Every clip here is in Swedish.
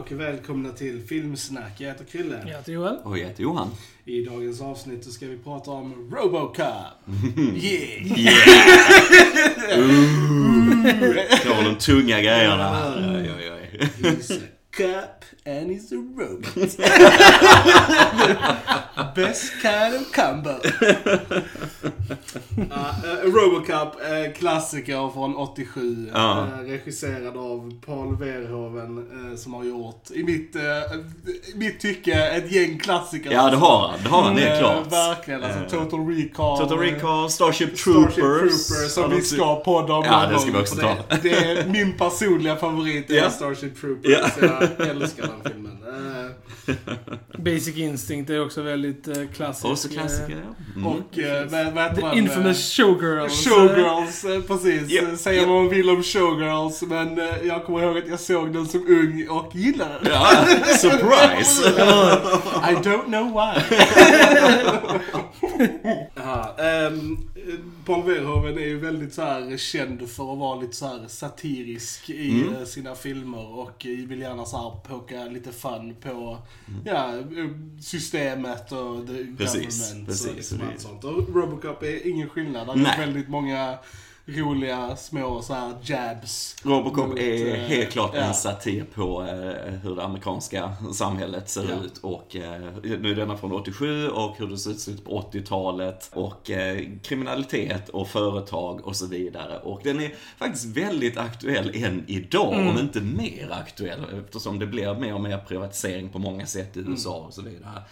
Och välkomna till Filmsnack. Jag heter Krille. Jag heter Joel. Och jag heter Johan. I dagens avsnitt så ska vi prata om Robocop. Yeah! Drar de tunga grejerna. Oj, oj, oj. A and he's a robot. Best kind of combo. Ja, eh, Robocop, eh, klassiker från 87. Ja. eh, regisserad av Paul Verhoeven eh, som har gjort, i mitt, i mitt tycke, ett gäng klassiker. Ja, det har han. Det har han, det är Eh, klart. Verkligen. Alltså, Total Recall. Total Recall, Starship Starship Troopers. Troopers som vi ska podda om Ja, det ska vi också ta. Det, det är min personliga favorit, Ja. Starship Troopers. Ja. Jag älskar den filmen. Eh, Basic Instinct är också väldigt uh, klassisk. Och så klassiker, ja. Mm. Och eh, vad, vad heter The den? infamous Showgirls. Showgirls, eh, precis. Eh, Säga japp. vad man vill om Showgirls, men eh, jag kommer ihåg att jag såg den som ung och gillade den. Ja, surprise! I don't know why. ja, ehm, Paul Verhoeven är ju väldigt så här känd för att vara lite så här satirisk i Mm. eh, sina filmer och eh, vill gärna så här poka lite fun på Mm. ja, eh, systemet och the Precis, government precis, och liksom sånt. Och Robocop är ingen skillnad. Nej. är väldigt många roliga små så här jabs. Robocop mot, är eh, helt klart ja. en satir på eh, hur det amerikanska samhället ser Ja. ut. Och eh, nu är denna från 87 och hur det ser ut på 80-talet. Och eh, kriminalitet och företag och så vidare. Och den är faktiskt väldigt aktuell än idag, Mm. om inte mer aktuell. Eftersom det blir mer och mer privatisering på många sätt Mm. i USA och så vidare.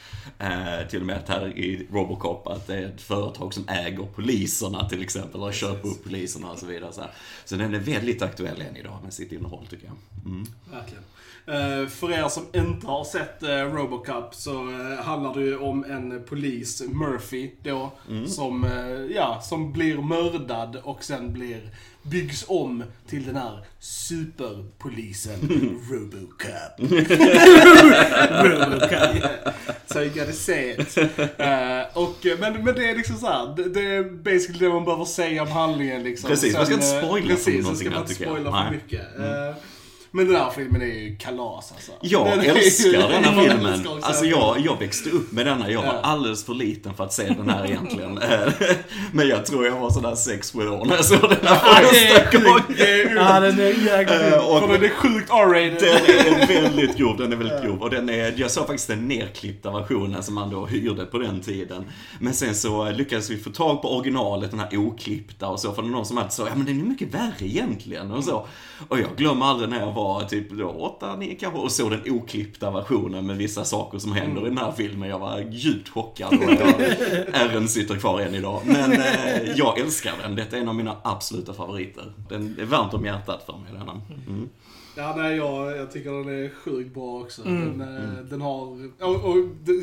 Till och med här i Robocop att det är ett företag som äger poliserna till exempel, och köper upp poliserna och så vidare. Så, så den är väldigt aktuell än idag med sitt innehåll tycker jag. Mm. Verkligen. Eh, för er som inte har sett eh, Robocop så eh, handlar det ju om en polis, Murphy då, som, eh, ja, som blir mördad och sen blir, byggs om till den här superpolisen Robocop. Robocop. So you gotta say it. Eh, och, eh, men, men det är liksom så här, det, det är basically det man behöver säga om handlingen liksom. Precis, man ska inte eh, spoila för Precis, man någonting ska inte spoila för mycket. Eh, men den här filmen är ju kalas alltså. Jag Den ju- älskar denna jag filmen. Alltså den jag, jag växte upp med denna. Jag var Ja. alldeles för liten för att se den här egentligen. Eh, Men jag tror jag var sådär 6-7 år när jag såg den här det är första gången. Ja, den är jäkligt Eh, och- den är sjukt R-rated. Den är väldigt grov, den är väldigt grov. Och den är, jag såg faktiskt den nerklippta versionen som man då hyrde på den tiden. Men sen så lyckades vi få tag på originalet, den här oklippta och så. För någon som alltid sa, ja men den är mycket värre egentligen och så. Och jag glömmer aldrig när jag var typ då 8, 9 kanske och såg den oklippta versionen med vissa saker som händer i den här filmen. Jag var djupt chockad och ärren sitter kvar än idag. Men eh, jag älskar den, detta är en av mina absoluta favoriter. Den är varmt om hjärtat för mig denna. Mm. Ja, nej, jag, jag tycker den är sjukt bra också. Mm. Den, eh, den har, och, och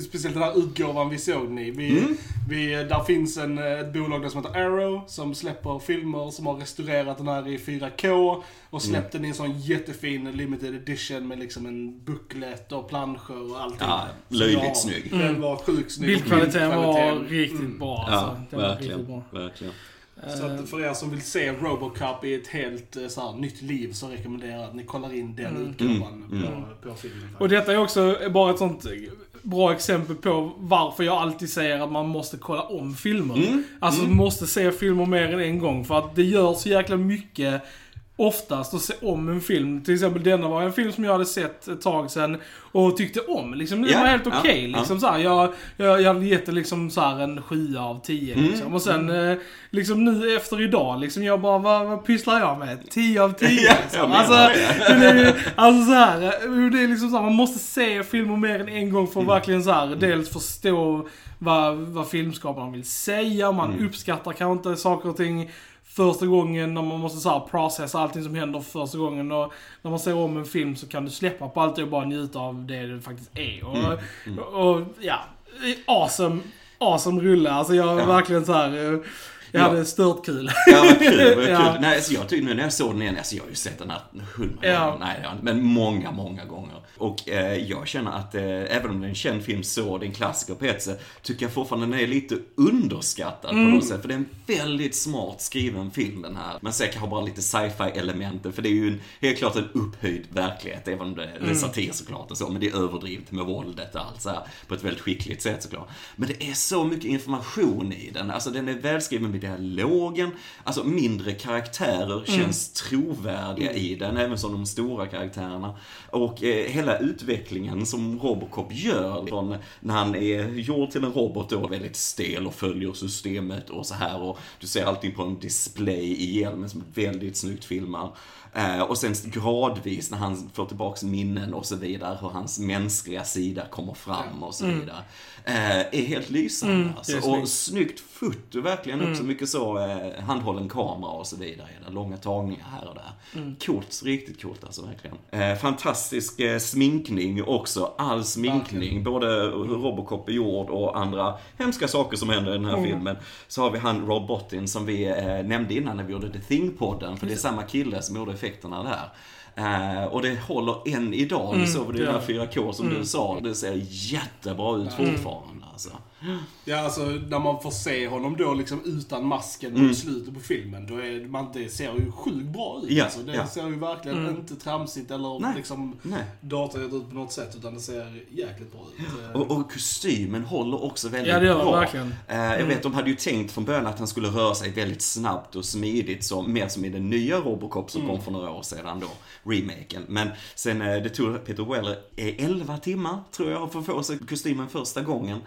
speciellt den här utgåvan vi såg den i. Vi, Mm. vi, där finns en, eh, ett bolag där som heter Arrow som släpper filmer som har restaurerat den här i 4K och släppt den i en sån jättefin limited edition med liksom en booklet och planscher och allting. Ja, löjligt snygg. Den var sjukt snygg. Bildkvaliteten var riktigt Mm. bra Ja, alltså. Den var riktigt verkligen. bra. verkligen. Så att för er som vill se Robocop i ett helt eh, så här, nytt liv så rekommenderar jag att ni kollar in den Mm. utgåvan Mm. på, på filmen. Och detta är också bara ett sånt bra exempel på varför jag alltid säger att man måste kolla om filmer. Mm. Alltså Mm. måste se filmer mer än en gång. För att det gör så jäkla mycket oftast att se om en film. Till exempel denna var en film som jag hade sett ett tag sedan och tyckte om. Liksom, det Ja, var helt okej. ja. liksom, så här, jag, jag, jag hade gett det liksom, så en 7 av 10. Mm, Liksom. Och sen eh, liksom, nu efter idag, liksom, jag bara, vad, vad pysslar jag med? 10 av 10. Ja, liksom. alltså, det. det är alltså så här, det är liksom så här, man måste se filmer mer än en gång för att Mm. verkligen så här, dels förstå vad, vad filmskaparen vill säga, man Mm. uppskattar kanske inte saker och ting första gången när man måste så här processa allting som händer för första gången. Och när man ser om en film så kan du släppa på allt och bara njuta av det det faktiskt är. Och, Mm, mm. och ja, awesome, awesome rulle. Alltså jag är Ja. verkligen så här. Jag hade stört kul. Ja, vad kul. Vad Ja. kul. Nej, alltså jag tyckte nu när jag såg den igen, alltså jag har ju sett den här hundra Ja. gånger. Nej, men många, många gånger. Och eh, jag känner att eh, även om det är en känd film så, det är en klassiker på ett sätt, tycker jag fortfarande den är lite underskattad på något sätt. För det är en väldigt smart skriven film den här. Man säkert har bara lite sci-fi elementen, för det är ju en, helt klart en upphöjd verklighet, även om det, det är satir såklart och så, men det är överdrivet med våldet och allt så här, på ett väldigt skickligt sätt såklart. Men det är så mycket information i den, alltså den är välskriven med dialogen, alltså mindre karaktärer känns trovärdiga i den, även som de stora karaktärerna. Och eh, hela utvecklingen som Robocop gör, från när han är gjord till en robot då, väldigt stel och följer systemet och så här och du ser allting på en display i hjälmen som är väldigt snyggt filmad. Eh, och sen gradvis när han får tillbaks minnen och så vidare, hur hans mänskliga sida kommer fram och så vidare. Eh, är helt lysande alltså. det är Och snyggt. foto verkligen också, mycket så eh, handhållen kamera och så vidare. Långa tagningar här och där. Coolt, riktigt coolt alltså verkligen. Eh, fantastisk sminkning också, all sminkning, både hur Robocop är gjord och andra hemska saker som händer i den här filmen. Så har vi han Rob Bottin som vi nämnde innan när vi gjorde The Thing-podden, för det är samma kille som gjorde effekterna där. Eh, och det håller än idag. Du såg den här 4K som du sa. Det ser jättebra ut fortfarande alltså. Ja, alltså när man får se honom då liksom utan masken Mm. mot slutet på filmen, då är man, det ser ju sjukt bra ut. Ja, alltså. Det ja. ser ju verkligen Mm. inte tramsigt eller Nej, liksom datorgjort ut på något sätt, utan det ser jäkligt bra ut. Eh, Och, och kostymen håller också väldigt Ja, det gör bra. verkligen. Eh, jag vet, de hade ju tänkt från början att han skulle röra sig väldigt snabbt och smidigt, så, mer som i den nya Robocop som kom för några år sedan då, remaken. Men sen, eh, det tog Peter Weller eh, 11 timmar, tror jag, för att få sig kostymen första gången.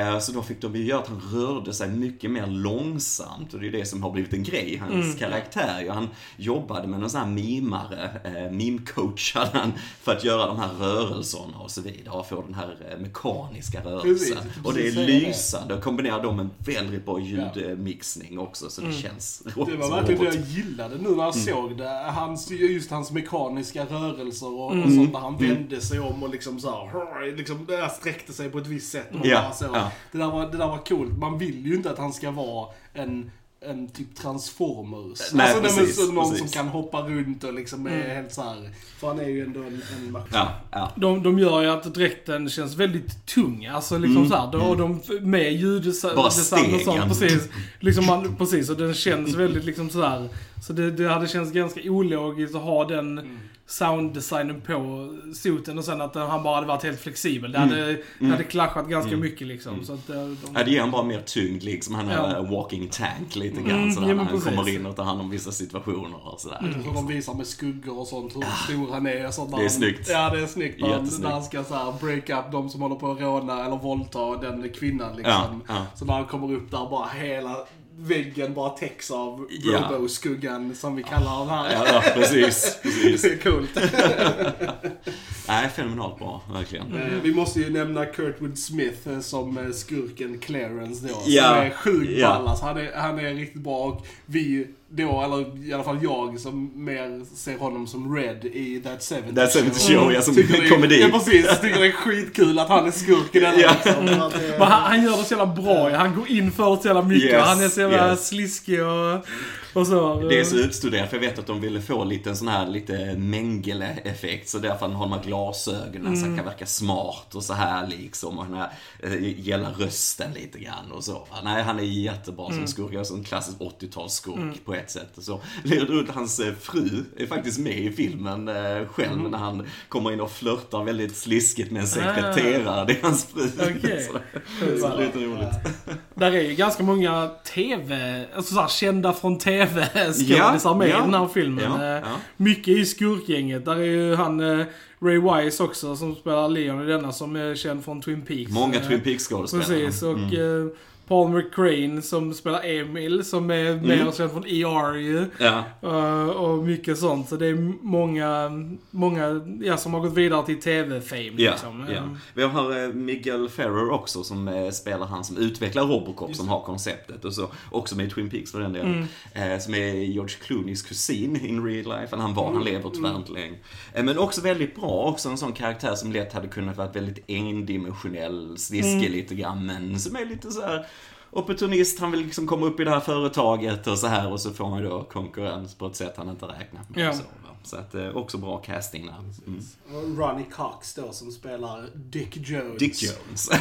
Eh, så då fick de ju göra att han rörde sig mycket mer långsamt, och det är det som har blivit en grej, hans karaktär. Ja, han jobbade med någon sån här mimare, eh, meme-coach hade han, för att göra de här rörelserna och så vidare, och få den här eh, mekaniska rörelsen. precis Och det är lysande, och kombinerar dem med en väldigt bra ljudmixning också, så det känns Det var verkligen det jag gillade nu när jag såg det. Hans, just hans mekaniska rörelser och, och sånt där han vände sig om och liksom så här, liksom sträckte sig på ett visst sätt. Och Ja, så, ja. det, där var, det där var coolt. Man vill ju inte att han ska vara en en typ transformers. Nej, alltså precis, så någon precis. som kan hoppa runt och liksom är helt såhär. För han är ju ändå en, en match. Ja, ja. De, de gör ju att dräkten känns väldigt tung. Alltså liksom så här, då, och de med ljuddesign och sånt. Precis. Liksom man, precis, och den känns väldigt liksom sådär. Så det, det hade känts ganska ologiskt att ha den sounddesignen på soten och sen att han bara hade varit helt flexibel. Det hade, det hade klaschat ganska mycket liksom. Så att eh, de, Ja, det ger han bara mer tyngd, liksom. Han är Ja. en walking tank lite grann. Mm, sådär, ja, han precis. kommer in och tar hand om vissa situationer och sådär. Hur de visar med skuggor och sånt, hur stor han är. När Det är han, snyggt. Ja, det är snyggt. När, han, när han ska så här break up de som håller på att råna eller våldta den kvinnan liksom. Ja, ja. Så när han kommer upp där, bara hela väggen bara täcks av Ja. Robo-skuggan som vi kallar den här. Ja, ja, precis. precis. Det är coolt. Nej, fenomenalt bra, verkligen. Eh, Vi måste ju nämna Kurtwood Smith eh, som eh, skurken Clarence då. Ja, Som är sjukt ja. alltså. han, är, han är riktigt bra och vi då, eller i alla fall jag som mer ser honom som Red i That 70 That 70 Show, ja, som Tycker det är- komedi. Ja precis, tycker det är skitkul att han är skurk i den Ja. liksom. Eh, Men han, han gör det så jävla bra ja. Han går in för det så jävla mycket. Yes, han är så jävla yes. sliskig och, och så. Det är så utstuderat, för jag vet att de ville få lite en sån här lite Mengele-effekt, så därför har de här glasögonen så han kan verka smart och så här liksom, och den här eh, gälla rösten lite grann och så. Nej, han är jättebra som skurk, alltså en klassisk 80-talsskurk på ett sätt. Så. Livet ut, hans eh, fru är faktiskt med i filmen eh, själv, när han kommer in och flörtar väldigt sliskigt med en sekreterare, det är hans fru. Okej. Så, så det är lite roligt. Där är ju ganska många TV, alltså såhär kända från TV-skådisar Ja, med ja. i den här filmen. Ja, Eh, ja. Mycket i skurkgänget. Där är ju han Ray Wise också som spelar Leon i denna som är känd från Twin Peaks. Många Twin Peaks-skådespelare. Precis, och eh, Paul McCrane som spelar Emil som är mer känd från ER ju. Ja. Eh, och mycket sånt. Så det är många, många ja, som har gått vidare till TV-fame Ja, liksom. ja. Eh, Vi har eh, Miguel Ferrer också som eh, spelar han som utvecklar Robocop som har konceptet och så också med i Twin Peaks för den delen. Eh, som är George Clooneys kusin in real life. Han var, han lever tyvärr inte längre. Eh, men också väldigt bra, också en sån karaktär som lätt hade kunnat vara väldigt endimensionell, sliskig lite grann men som är lite så här opportunist, han vill liksom komma upp i det här företaget och så här och så får man då konkurrens på ett sätt han inte räknar med. Ja. Så, att eh, också bra casting där. Mm. Och Ronnie Cox då som spelar Dick Jones. Dick Jones.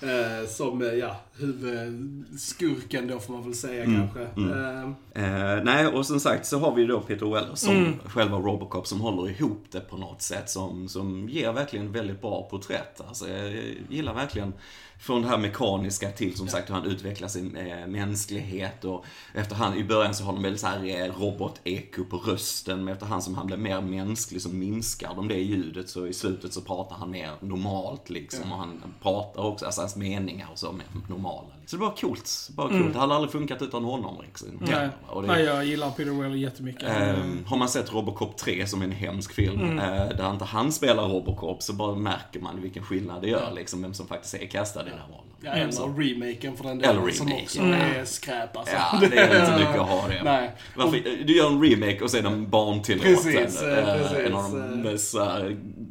Eh, som, eh, ja, huvudskurken då får man väl säga Mm, kanske. Eh, Eh, nej, och som sagt så har vi då Peter Weller som Mm. själva Robocop som håller ihop det på något sätt som, som ger verkligen väldigt bra porträtt. Alltså, jag gillar verkligen från det här mekaniska till som sagt hur han utvecklar sin eh, mänsklighet och efterhand, i början så har de väldigt så här eh, robot-eko på rösten men efterhand som han blir mer mänsklig så minskar de det ljudet så i slutet så pratar han mer normalt liksom och han pratar också, alltså hans meningar och så mer normala. Liksom. Så det var coolt, bara coolt. Det hade aldrig funkat utan honom liksom. Nej. Och det- Nej, jag gillar Peter Weller jättemycket. Ehm, har man sett Robocop 3 som en hemsk film, Mm. eh, där inte han spelar Robocop, så bara märker man vilken skillnad det gör, liksom, vem som faktiskt är castad i den här rollen. ja, Mm. eller remaken för den delen som också ja. är skräp alltså. Ja, det är inte mycket att ha det. Nej. Varför, du gör en remake och är den barntillåten. Precis, eh, Eh, precis, En av de mest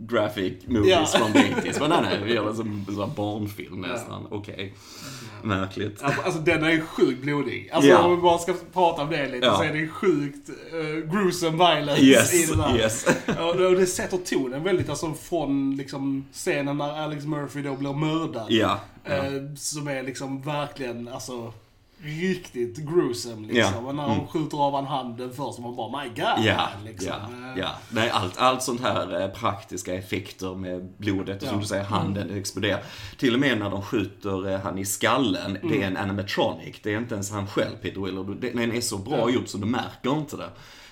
graphic movies Ja. från the 80s. Men nej, nej, vi gör en sån barnfilm nästan. Okej. Märkligt. Alltså, alltså den är sjukt blodig. Alltså Ja. om vi bara ska prata om det lite Ja. så är det sjukt uh, gruesome violence Yes, i den här. yes. och, och det sätter tonen väldigt, alltså från liksom scenen när Alex Murphy då blir mördad. Ja. Eh, som är liksom verkligen, alltså riktigt gruesome liksom. Ja. Och när Mm. de skjuter av han handen först, man bara my god. Ja, liksom. Eh, ja. Nej, allt, allt sånt här eh, praktiska effekter med blodet och som du säger, handen exploderar. Till och med när de skjuter eh, han i skallen, det Mm. är en animatronic. Det är inte ens han själv, Peter Willer. Det- Den är så bra gjord så du märker inte det.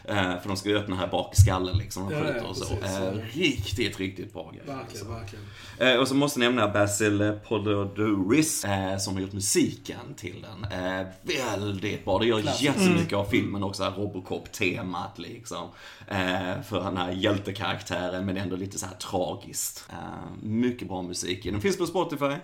Eh, för de ska ju öppna här bak i skallen liksom, de ja, skjuter och så. precis, Eh, riktigt, riktigt bra grej. Verkligen, verkligen. Eh, och så måste jag nämna Basil Poledouris eh, som har gjort musiken till den. Väldigt bra. Det gör Klass. jättemycket av filmen också, Robocop-temat liksom. För den här hjältekaraktären men ändå lite så här tragiskt. Mycket bra musik. Den finns på Spotify.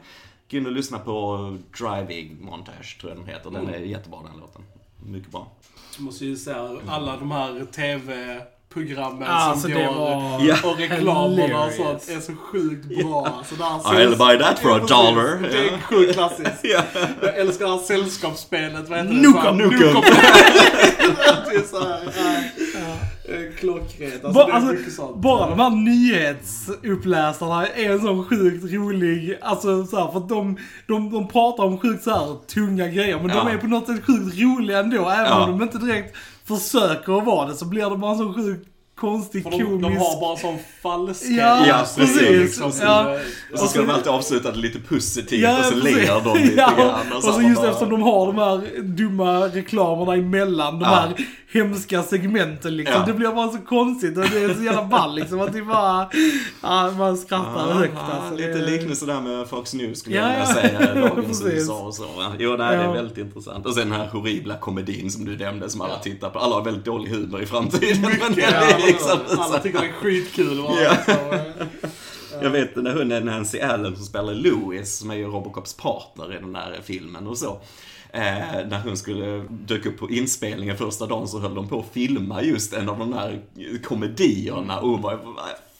Gå in och lyssna på Driving Montage, tror jag den heter. Den är jättebra den låten. Mycket bra. Måste ju säga, alla de här TV-programmen Alltså, som går var Ja. och reklamerna och sånt är så sjukt bra. Alltså, det här I'll buy that for a dollar. Det är Ja. sjukt klassiskt. Ja. Jag älskar det här sällskapsspelet, vad heter det? Nukem. Nukem. Klockrent. Alltså, Ba- alltså, bara de här nyhetsuppläsarna är en sån sjukt rolig, alltså så här, för att de, de, de pratar om sjukt så här tunga grejer, men de Ja. är på något sätt sjukt roliga ändå. Även Ja. om de inte direkt försöker att vara det så blir det bara en sån sjukt konstig, För de, komisk... de har bara sån falskhet. Ja, Ja, precis. Liksom, Ja. Och så ska de alltid avsluta det lite positivt Ja, och så precis. ler de lite ja, grann. och så så just bara- eftersom de har de här dumma reklamerna emellan de Ja. här hemska segmenten liksom. Ja. Det blir bara så konstigt och det är så jävla ball liksom att det bara... Ja, man skrattar högt alltså. Lite liknelse där med Fox News skulle Ja, jag vilja ja. säga. Dagens. USA och så. va? Jo, nej, det är Ja. väldigt intressant. Och sen den här horribla komedin som du nämnde som alla tittar på. Alla har väldigt dålig humor i framtiden. Men det Ja, är liksom, alla tycker det är skitkul. va? Ja. Jag vet när hon är Nancy Allen som spelar Louis, som är ju Robocops partner i den där filmen och så. Eh, när hon skulle dök upp på inspelningen första dagen så höll de på att filma just en av de där komedierna och hon vad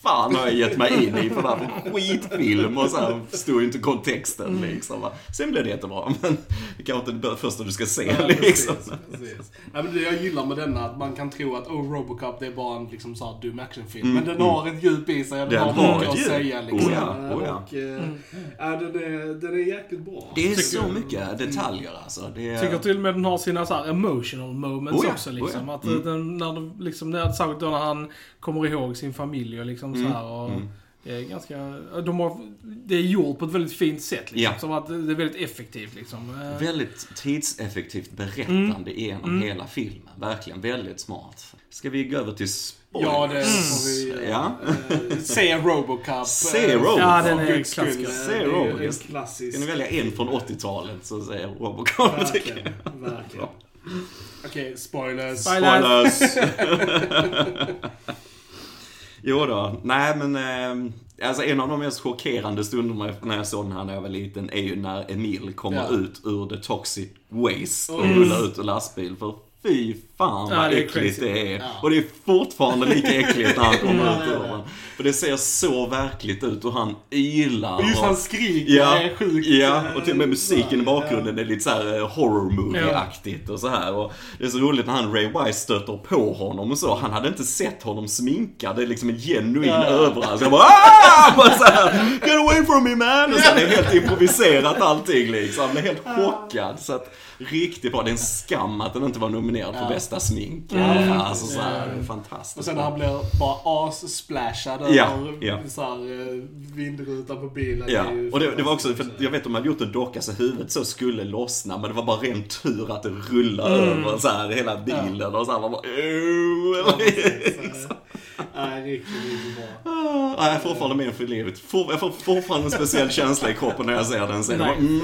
fan har jag gett mig in i för det här för skitfilm? Och så här förstod ju inte kontexten liksom. va. Sen blev det jättebra, men det kanske inte är det första du ska se Ja, liksom. precis, precis. Ja, men det jag gillar med denna, att man kan tro att oh, Robocop det är bara en liksom, så här, dum actionfilm. men den har ett djup i sig den, Mm, Den har mycket att djup. säga. Liksom. Oh ja, oh ja. Och, eh, ja, den, är, den är jäkligt bra. Det är Tycker så jag. mycket detaljer alltså. Det är... Tycker till och med den har sina så här emotional moments Oh ja, också liksom. oh ja. Att Mm. den, när liksom, när, särskilt då när han kommer ihåg sin familj och liksom så här och Mm. Det är ganska, de har, det är gjort på ett väldigt fint sätt liksom. Ja. Som att det är väldigt effektivt liksom. Väldigt tidseffektivt berättande genom hela filmen. Verkligen väldigt smart. Ska vi gå över till spoilers? Ja, det får vi. Ja. Eh, Se Robocop. Se eh, Robocop. Ja, den är klassisk. Se det är Robocop. En klassisk. Ska ni välja en från 80-talet så säger jag Robocop. Verkligen. verkligen. Okej, spoilers. Spoilers. Spoilers! jo då, nej men eh, Alltså en av de mest chockerande stunderna när jag såg den här när jag var liten är ju när Emil kommer Ja. ut ur the toxic waste och Mm. rullar ut ur lastbil. För fy fan Ja, vad det är äckligt crazy. det är. Ja. Och det är fortfarande lika äckligt när han kommer Ja, ut ur ja. den. För det ser så verkligt ut och han ylar. Och just och- hans skrik Ja, är sjukt. ja, och till och med musiken i bakgrunden är lite såhär eh, horror movie-aktigt och så här. Och det är så roligt när han Ray Wise stöter på honom och så. Han hade inte sett honom sminkad. Det är liksom en genuin Ja. överraskning. Han bara "Ah!" bara så här, Get away from me man! Och så det är helt improviserat allting liksom. Han är helt chockad. Så att, riktigt bra. Det är en skam att den inte var nominerad för Ja. Bästa smink. Mm. Alltså så här, det är Och fantastiskt. sen när han blir bara as-splashad Ja, över ja. Så här, eh, vindrutan på bilen. Ja, ju och det, det var också, för fantastiskt. jag vet om man gjort en docka så huvudet så skulle lossna, men det var bara ren tur att det rullade Mm. över så här, hela bilen och så här, man bara "Ew." Nej, riktigt, riktigt bra. Ah, Jag är fortfarande med för livet. Jag får fortfarande en speciell känsla i kroppen när jag ser den Nej. Mm,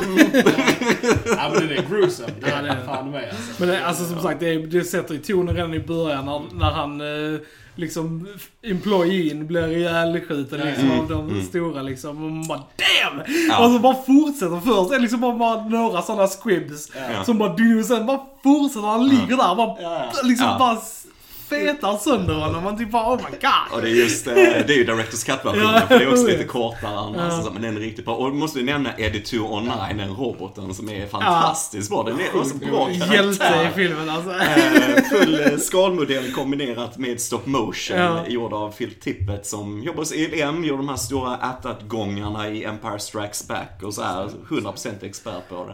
Ja, men den är gruesome. Det är det det det. fan med alltså. Men det, alltså som sagt, det, det sätter ju tonen redan i början när, när han eh, liksom, employeen blir ihjälskjuten liksom Mm, av de mm. stora liksom. Och man bara damn! Ja. Och så bara fortsätter först. Det är liksom bara, bara några sådana squibs. Ja. Som bara du och sen bara fortsätter. Han ligger där och bara, Ja, liksom Ja. bara fetar sönder honom. Man typ bara oh my god. Och det är just, eh, det är ju Directors Cut-versionen, Ja, för det är också lite kortare annars. Ja. och så, Men den är riktigt bra. Och måste ju nämna Eddie 209, den roboten som är fantastiskt bra. Den är också bra Hjälte karaktär. i filmen alltså. Eh, Full eh, skalmodell kombinerat med stop motion Ja. gjord av Phil Tippett som jobbar hos EDM, gjorde de här stora att-att-gångarna i Empire Strikes Back och så här 100% expert på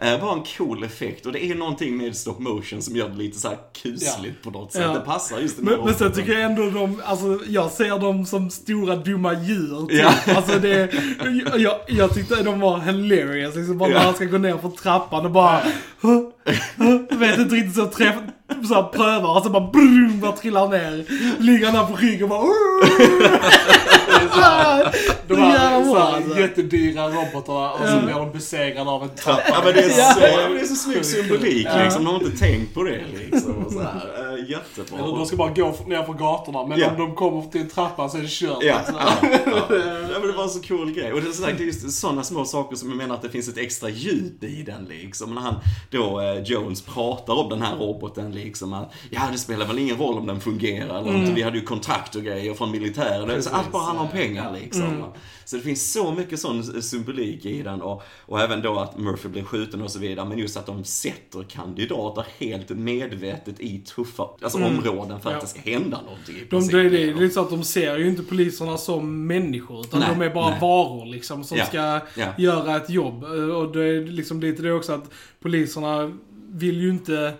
det. Bara en cool effekt och det är någonting med stop motion som gör det lite så här kusligt på något sätt. Ja. Passar just den Men, men sen tycker jag ändå de, alltså jag ser dem som stora dumma djur typ. Ja. Alltså det, jag, jag, jag tyckte de var hilarious liksom bara Ja. när han ska gå ner för trappan och bara huh, huh, vet inte riktigt så träff, så här, prövar och så bara brum, bara trillar ner. Ligger han där på ryggen och bara De Så jävla här, så här alltså. jättedyra robotarna och så blir de besegrade av en trappa. Ja men det är Ja. så, det är så snygg symbolik Ja. liksom. De har inte tänkt på det liksom. Och så här. Eh, Jättebra. Eller de ska bara gå ner för gatorna, men Ja. om de kommer till en trappa så är det kört. Ja, alltså. ja, men det var en så cool grej. Och det är, sådär, det är just sådana små saker som jag menar att det finns ett extra djup i den liksom. När han då, eh, Jones, pratar om den här roboten liksom. Att, ja, det spelar väl ingen roll om den fungerar eller inte. Vi hade ju kontrakt och grejer från militären. Så allt bara handlar om ja. Pengar liksom. Så det finns så mycket sån symbolik i den. Och, och även då att Murphy blir skjuten och så vidare. Men just att de sätter kandidater helt medvetet i tuffa alltså, områden för att Ja. det ska hända någonting i De, det, är det, det är så att de ser ju inte poliserna som människor, utan Nej, de är bara nej. varor liksom som Ja, ska ja. göra ett jobb. Eh, Och det är liksom lite det också att poliserna vill ju inte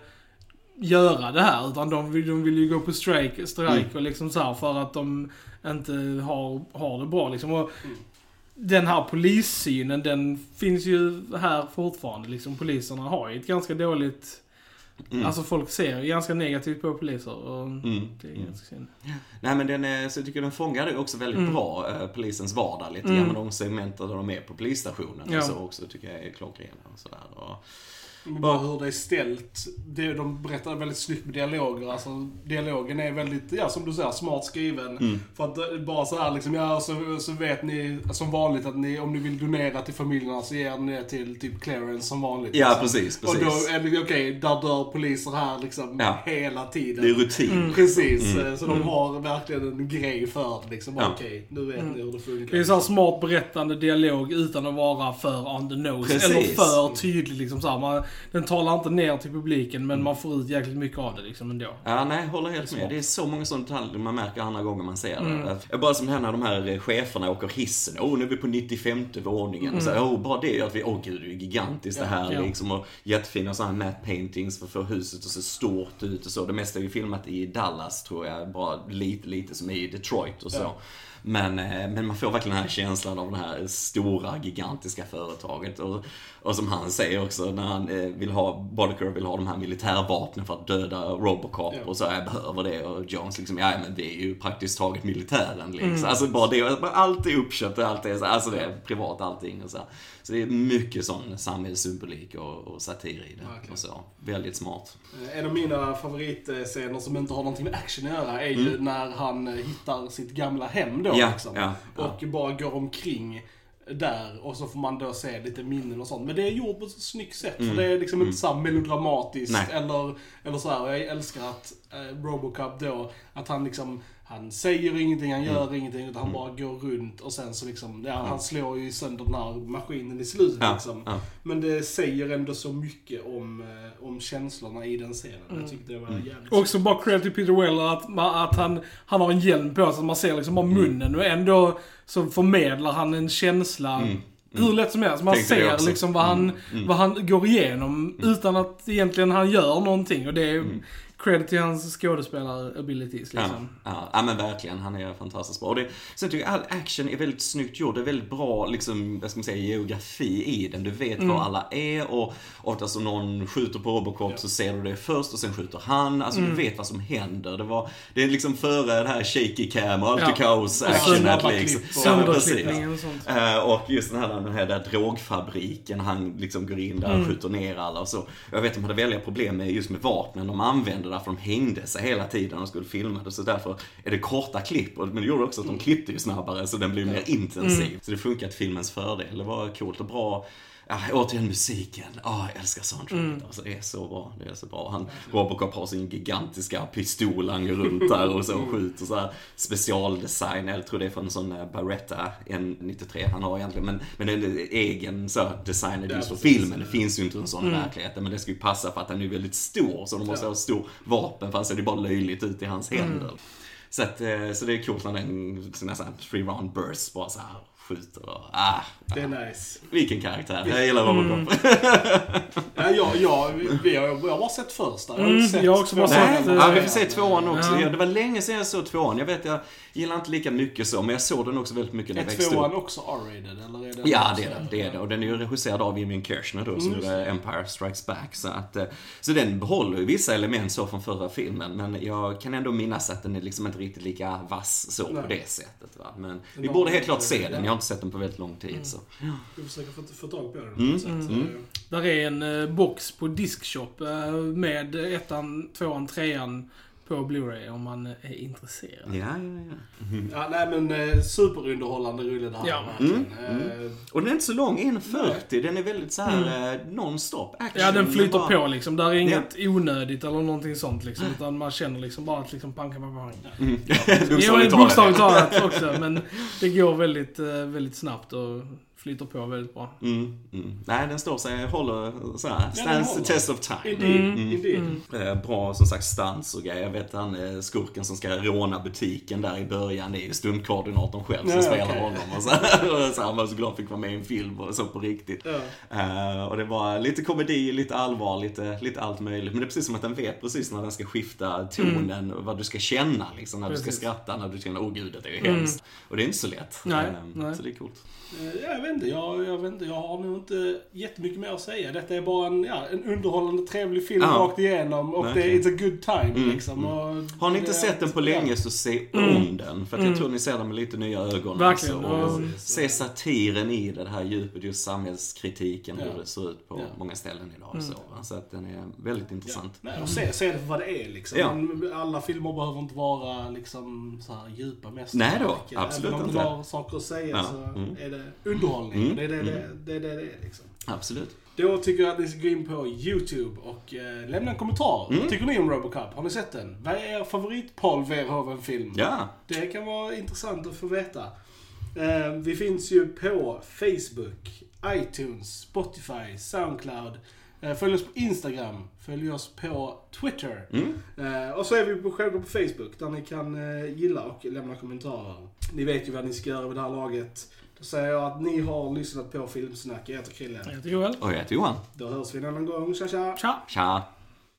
göra det här, utan de vill, de vill ju gå på strike, strike Mm. och liksom så för att de inte har, har det bra liksom. Och den här polissynen, den finns ju här fortfarande liksom. Poliserna har ju ett ganska dåligt Mm. Alltså folk ser ju ganska negativt på poliser och Mm. det är Mm. ganska synd. Nej men den är, så jag tycker den fångar det också väldigt Mm. bra, eh, polisens vardag lite Mm. grann de segmenten där de är på polisstationen Ja. och så också tycker jag är klockrena och sådär. Och, Bara hur det är ställt. Det, de berättar väldigt snyggt med dialoger. Alltså, dialogen är väldigt, ja som du säger, smart skriven. Mm. För att eh, bara så här liksom, ja så, så vet ni som vanligt att ni, om ni vill donera till familjerna så ger ni det till typ clearance som vanligt. ja liksom. precis, Och då precis. är det okej, där dör poliser här liksom Ja. hela tiden. Det är rutin. Mm. Precis, Mm. eh, så de har verkligen en grej för det liksom. Ja. Okej, nu vet Mm. ni hur det funkar. Det är så här smart berättande dialog utan att vara för on the nose. Precis. Eller för tydlig liksom så här. Man, Den talar inte ner till publiken men man får ut jäkligt mycket av det liksom ändå. Ja, nej, håller helt med. Det är så många sådana detaljer man märker andra gånger man ser Mm. det. Jag Bara som det här när de här eh, cheferna åker hissen. Åh, nu är vi på 95 våningen. Och så, åh, bara det gör att vi, åh gud, det är gigantiskt det här Mm. Ja. liksom. Och jättefina sådana här matte paintings för att få huset att se stort ut och så. Det mesta är ju filmat i Dallas tror jag. Bara lite, lite som i Detroit och så. Ja. Men, eh, men man får verkligen den här känslan av det här stora, gigantiska företaget. Och, och som han säger också, när han eh, vill ha, Boddicker vill ha de här militärvapnen för att döda Robocop. Ja. Och så, jag behöver det. Och Jones liksom, ja men det är ju praktiskt taget militären liksom. Mm. Alltså bara det, allt är uppköpt allt är så, alltså det är privat allting och så. Så det är mycket sån samhällssymbolik och, och satir i det. Verkligen. Och så. Väldigt smart. Eh, En av mina favoritscener som inte har någonting med action att göra är ju när han eh, hittar sitt gamla hem då Ja, liksom. ja, ja. Och bara går omkring där och så får man då se lite minnen och sånt. Men det är gjort på ett snyggt sätt. Mm. För det är liksom inte så här melodramatiskt Nej. eller, eller så här. Jag älskar att eh, Robocop då, att han liksom han säger ingenting, han gör ingenting, utan han bara går runt och sen så liksom, ja, han slår ju sönder den här maskinen i slutet Ja, liksom. ja. Men det säger ändå så mycket om, eh, om känslorna i den scenen. Mm. Jag tyckte det var jävligt Också bara credit till Peter Weller att, att han, han har en hjälm på sig, man ser liksom bara Mm. munnen och ändå så förmedlar han en känsla hur lätt som helst. Man Mm. Tänkte ser liksom vad han, vad han går igenom utan att egentligen han gör någonting. Och det är credit till hans skådespelar-abilities liksom. Ja, ja, ja, men verkligen. Han är fantastiskt bra. Och det, sen tycker jag all action är väldigt snyggt gjord. Det är väldigt bra, liksom, vad ska man säga, geografi i den. Du vet var alla är och oftast om någon skjuter på Robocop så ser du det först och sen skjuter han. Alltså du vet vad som händer. Det, var, det är liksom före det här shaky cam och allt Ja. i kaos Och actionet snabba liksom. och- Ja, precis. Och sånt. Eh, och just den här, den här där drogfabriken, han liksom går in där och skjuter ner alla och så. Jag vet att de hade väldiga problem med just med vapnen de använde därför de hängde sig hela tiden och skulle filma det. Så därför är det korta klipp. Men det gjorde också att de klippte ju snabbare så den blev mer intensiv. Så det funkar till filmens fördel. Det var coolt och bra. Ja, återigen musiken. Ah, jag älskar soundtracket. Alltså, det är så bra. Det är så bra. Han, Robocop har sin gigantiska pistol, han går runt där och så och skjuter så här specialdesign. Jag tror det är från en sån eh, Barretta N93 han har egentligen. Men, men en egen så designad just för filmen. Det finns ju inte en sån i verkligheten. Men det ska ju passa för att han är väldigt stor. Så de måste Ja. ha stor vapen för han ser det bara löjligt ut i hans händer. Så, att, eh, så det är coolt när den här three round burst bara så här skjuter och ah, Det är nice. vilken karaktär. Jag gillar Robocop. Ja, jag, jag, vi har, jag har bara sett första. Jag har Mm, inte sett jag har också bara tvåan. sett, Nej, eh, ja, vi får se tvåan också. Ja. Det var länge sedan jag såg tvåan. Jag vet, jag gillar inte lika mycket så, men jag såg den också väldigt mycket när Är jag växte tvåan upp. också R-rated? Eller är den Ja, det är det. det är det. Och den är ju regisserad av Emin Kirchner då, som Mm, gjorde Empire Strikes Back. Så, att, eh, så den behåller ju vissa element så från förra filmen, men jag kan ändå minnas att den är liksom inte riktigt lika vass så på Nej. det sättet. Va? Men vi borde helt klart se den. Jag inte sett den på väldigt lång tid. Så. Vi försöker få, få tag på den. Mm, mm. eh, Där är en eh, box på Diskshop eh, med ettan, tvåan, trean på Blu-ray om man är intresserad. Ja, ja, ja. Ja, nej men eh, superunderhållande rulle det här. Ja. verkligen. Mm, Eh, Och den är inte så lång, 1.40. Den är väldigt så här eh, non-stop action. Ja, den flyter Bara- på liksom. Där är inget onödigt eller någonting sånt liksom. Utan man känner liksom bara att liksom pang, pang, pang. Mm. Jo, Bokstavligt talat. talat också. Men det går väldigt, eh, väldigt snabbt och flyter på väldigt bra. Mm, mm. Nej, den står sig, håller så här, den stands håller. the test of time. Indeed, Mm, indeed. Eh, Bra som sagt stunts och grejer. Jag vet han eh, skurken som ska råna butiken där i början, det är ju stundkoordinatorn själv som Ja, spelar okej. honom. Och så, och så han var så glad fick vara med i en film och så på riktigt. Ja. Eh, och det var lite komedi, lite allvar, lite, lite allt möjligt. Men det är precis som att den vet precis när den ska skifta tonen och vad du ska känna liksom. När du ska Precis. skratta, när du känner åh gud det är ju hemskt. Och det är inte så lätt. Nej, Eh, nej. Så det är coolt. Jag vet inte, jag, jag vet inte, jag har nog inte jättemycket mer att säga. Detta är bara en, ja, en underhållande, trevlig film Ja. rakt igenom och det är it's a good time Mm, liksom. Och Har ni inte det- sett den på länge så se om den. För att jag tror ni ser den med lite nya ögon. Verkligen. Alltså, och se satiren i det, det här djupet, just samhällskritiken, Ja. hur det ser ut på Ja. många ställen idag. och Så, va? så att den är väldigt intressant. Nej, och se, se det för vad det är liksom. Ja. Alla filmer behöver inte vara liksom så här djupa mästerverk. Nej då, absolut Även om inte. du har saker att säga Ja, så mm. är det underhållning. Mm, Det, är det, det, mm. det är det det är liksom. Absolut. Då tycker jag att ni ska gå in på YouTube och eh, lämna en kommentar. Mm. Vad tycker ni om Robocop? Har ni sett den? Vad är er favorit Paul Verhoeven-film? Ja. Det kan vara intressant att få veta. Eh, vi finns ju på Facebook, iTunes, Spotify, Soundcloud. Eh, följ oss på Instagram. Följ oss på Twitter. Mm. Eh, och så är vi på, självklart på Facebook där ni kan eh, gilla och lämna kommentarer. Ni vet ju vad ni ska göra vid det här laget. Då säger jag att ni har lyssnat på Filmsnack. Jag heter Krille. Jag heter Joel. Och jag heter Johan. Då hörs vi en annan gång. Tja tja! Tja! Tja.